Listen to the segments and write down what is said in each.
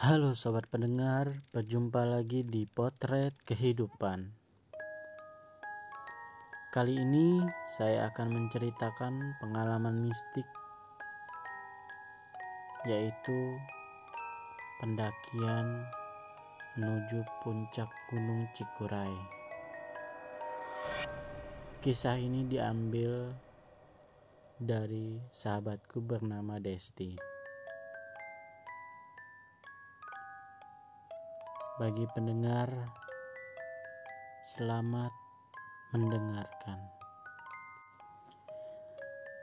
Halo sobat pendengar, berjumpa lagi di Potret Kehidupan. Kali ini saya akan menceritakan pengalaman mistik yaitu pendakian menuju puncak Gunung Cikuray. Kisah ini diambil dari sahabatku bernama Desti. Bagi pendengar, selamat mendengarkan.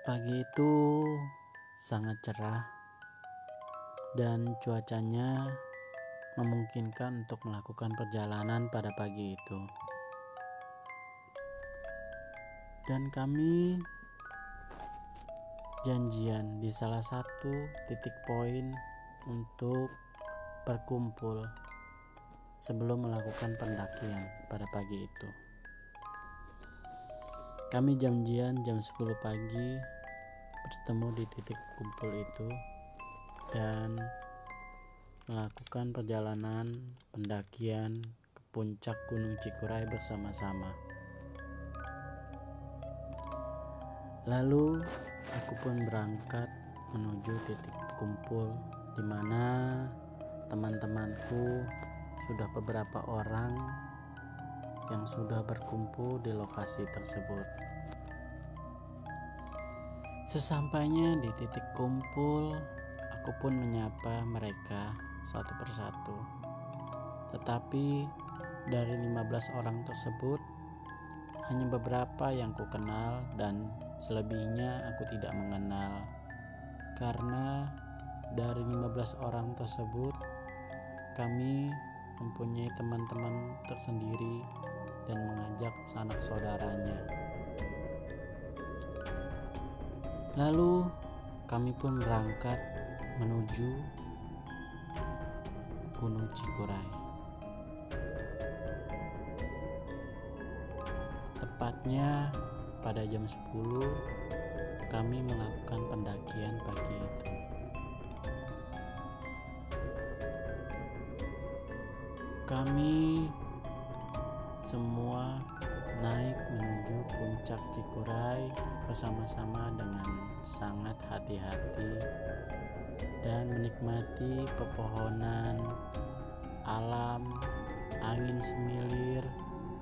Pagi itu sangat cerah dan cuacanya memungkinkan untuk melakukan perjalanan pada pagi itu. Dan kami janjian di salah satu titik poin untuk berkumpul sebelum melakukan pendakian pada pagi itu. Kami janjian jam 10 pagi bertemu di titik kumpul itu dan melakukan perjalanan pendakian ke puncak Gunung Cikuray bersama-sama. Lalu aku pun berangkat menuju titik kumpul di mana teman-temanku sudah beberapa orang yang sudah berkumpul di lokasi tersebut. Sesampainya di titik kumpul, aku pun menyapa mereka satu persatu. Tetapi dari 15 orang tersebut, hanya beberapa yang ku kenal dan selebihnya aku tidak mengenal. Karena dari 15 orang tersebut, kami mempunyai teman-teman tersendiri dan mengajak sanak saudaranya. Lalu kami pun berangkat menuju Gunung Cikuray. Tepatnya pada jam 10 kami melakukan pendakian pagi itu. Kami semua naik menuju puncak Cikuray bersama-sama dengan sangat hati-hati dan menikmati pepohonan, alam, angin semilir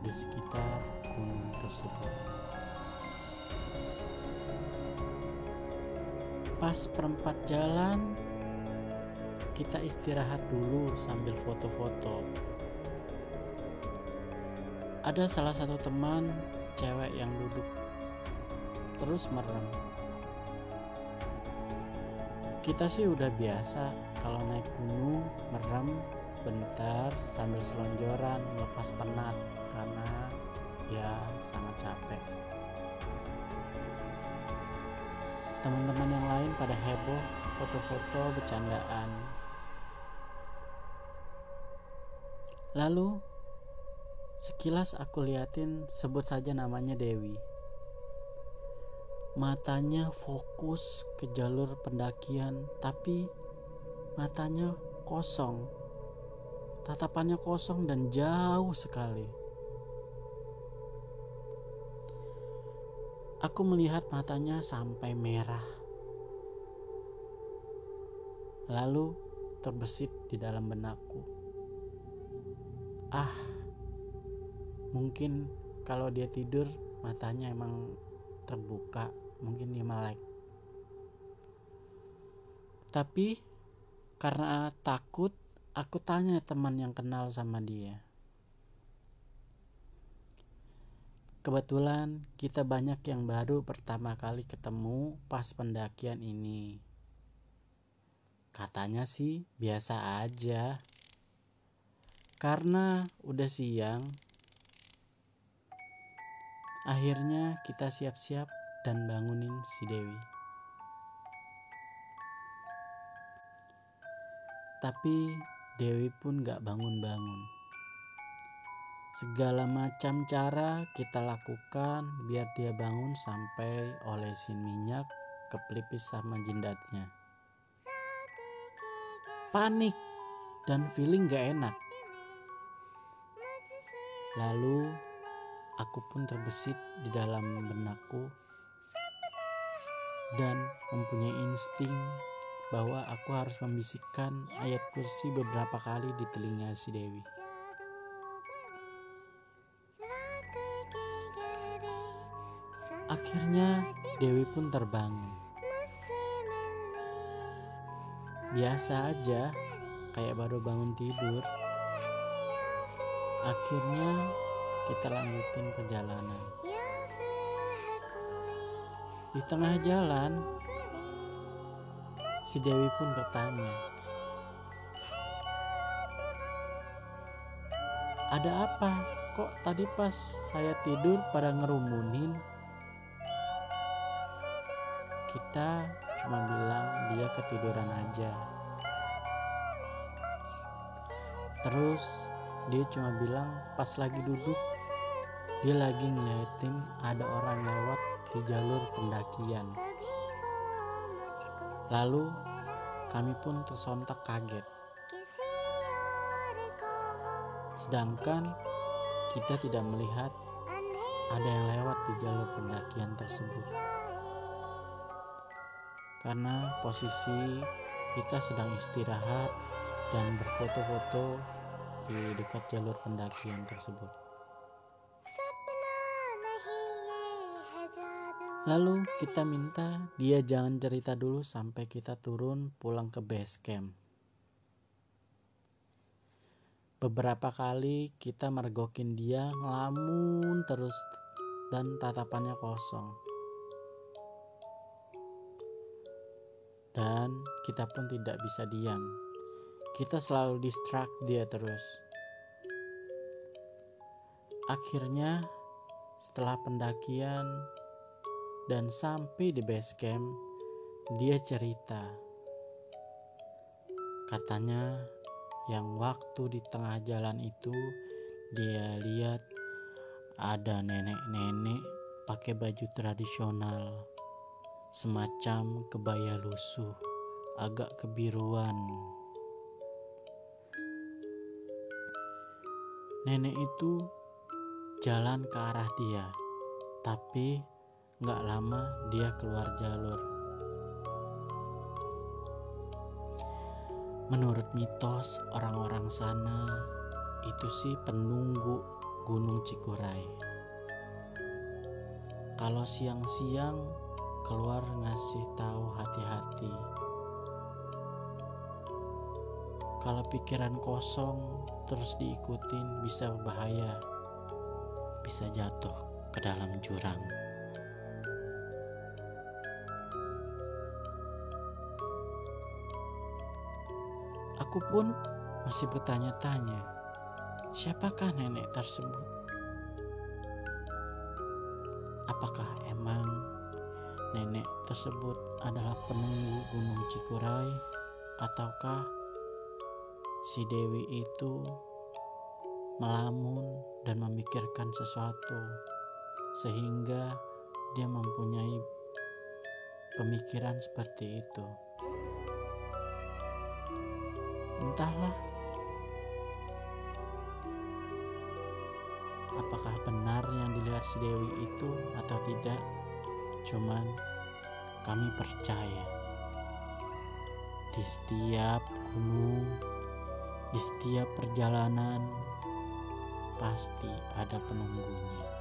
di sekitar gunung tersebut. Pas perempat jalan, kita istirahat dulu sambil foto-foto ada salah satu teman cewek yang duduk terus merem. Kita sih udah biasa kalau naik gunung merem bentar sambil selonjoran melepas penat karena ya sangat capek. Teman-teman yang lain pada heboh foto-foto bercandaan. Lalu Sekilas aku liatin sebut saja namanya Dewi. Matanya fokus ke jalur pendakian, tapi matanya kosong. Tatapannya kosong dan jauh sekali. Aku melihat matanya sampai merah. Lalu terbesit di dalam benakku. Ah, mungkin kalau dia tidur matanya emang terbuka. Mungkin dia melek. Tapi karena takut aku tanya teman yang kenal sama dia. Kebetulan kita banyak yang baru pertama kali ketemu pas pendakian ini. Katanya sih biasa aja. Karena udah siang Akhirnya kita siap-siap dan bangunin si Dewi. Tapi Dewi pun gak bangun-bangun. Segala macam cara kita lakukan biar dia bangun sampai olesin minyak ke pelipis sama jindatnya. Panik dan feeling gak enak. Lalu aku pun terbesit di dalam benakku dan mempunyai insting bahwa aku harus membisikkan ayat kursi beberapa kali di telinga si Dewi. Akhirnya Dewi pun terbangun. Biasa aja, kayak baru bangun tidur. Akhirnya kita lanjutin perjalanan. Di tengah jalan, si Dewi pun bertanya, "Ada apa? Kok tadi pas saya tidur pada ngerumunin?" Kita cuma bilang dia ketiduran aja. Terus dia cuma bilang pas lagi duduk dia lagi ngeliatin ada orang lewat di jalur pendakian. Lalu kami pun tersontak kaget. Sedangkan kita tidak melihat ada yang lewat di jalur pendakian tersebut. Karena posisi kita sedang istirahat dan berfoto-foto di dekat jalur pendakian tersebut. Lalu kita minta dia jangan cerita dulu sampai kita turun pulang ke base camp. Beberapa kali kita mergokin dia ngelamun terus dan tatapannya kosong. Dan kita pun tidak bisa diam kita selalu distract dia terus. Akhirnya, setelah pendakian dan sampai di base camp, dia cerita. Katanya, yang waktu di tengah jalan itu dia lihat ada nenek-nenek pakai baju tradisional semacam kebaya lusuh agak kebiruan Nenek itu jalan ke arah dia, tapi gak lama dia keluar jalur. Menurut mitos orang-orang sana, itu sih penunggu Gunung Cikuray. Kalau siang-siang keluar ngasih tahu hati-hati. Kalau pikiran kosong terus diikutin bisa berbahaya. Bisa jatuh ke dalam jurang. Aku pun masih bertanya-tanya, siapakah nenek tersebut? Apakah emang nenek tersebut adalah penunggu Gunung Cikuray ataukah si Dewi itu melamun dan memikirkan sesuatu sehingga dia mempunyai pemikiran seperti itu. Entahlah apakah benar yang dilihat si Dewi itu atau tidak. Cuman kami percaya di setiap gunung di setiap perjalanan pasti ada penunggunya.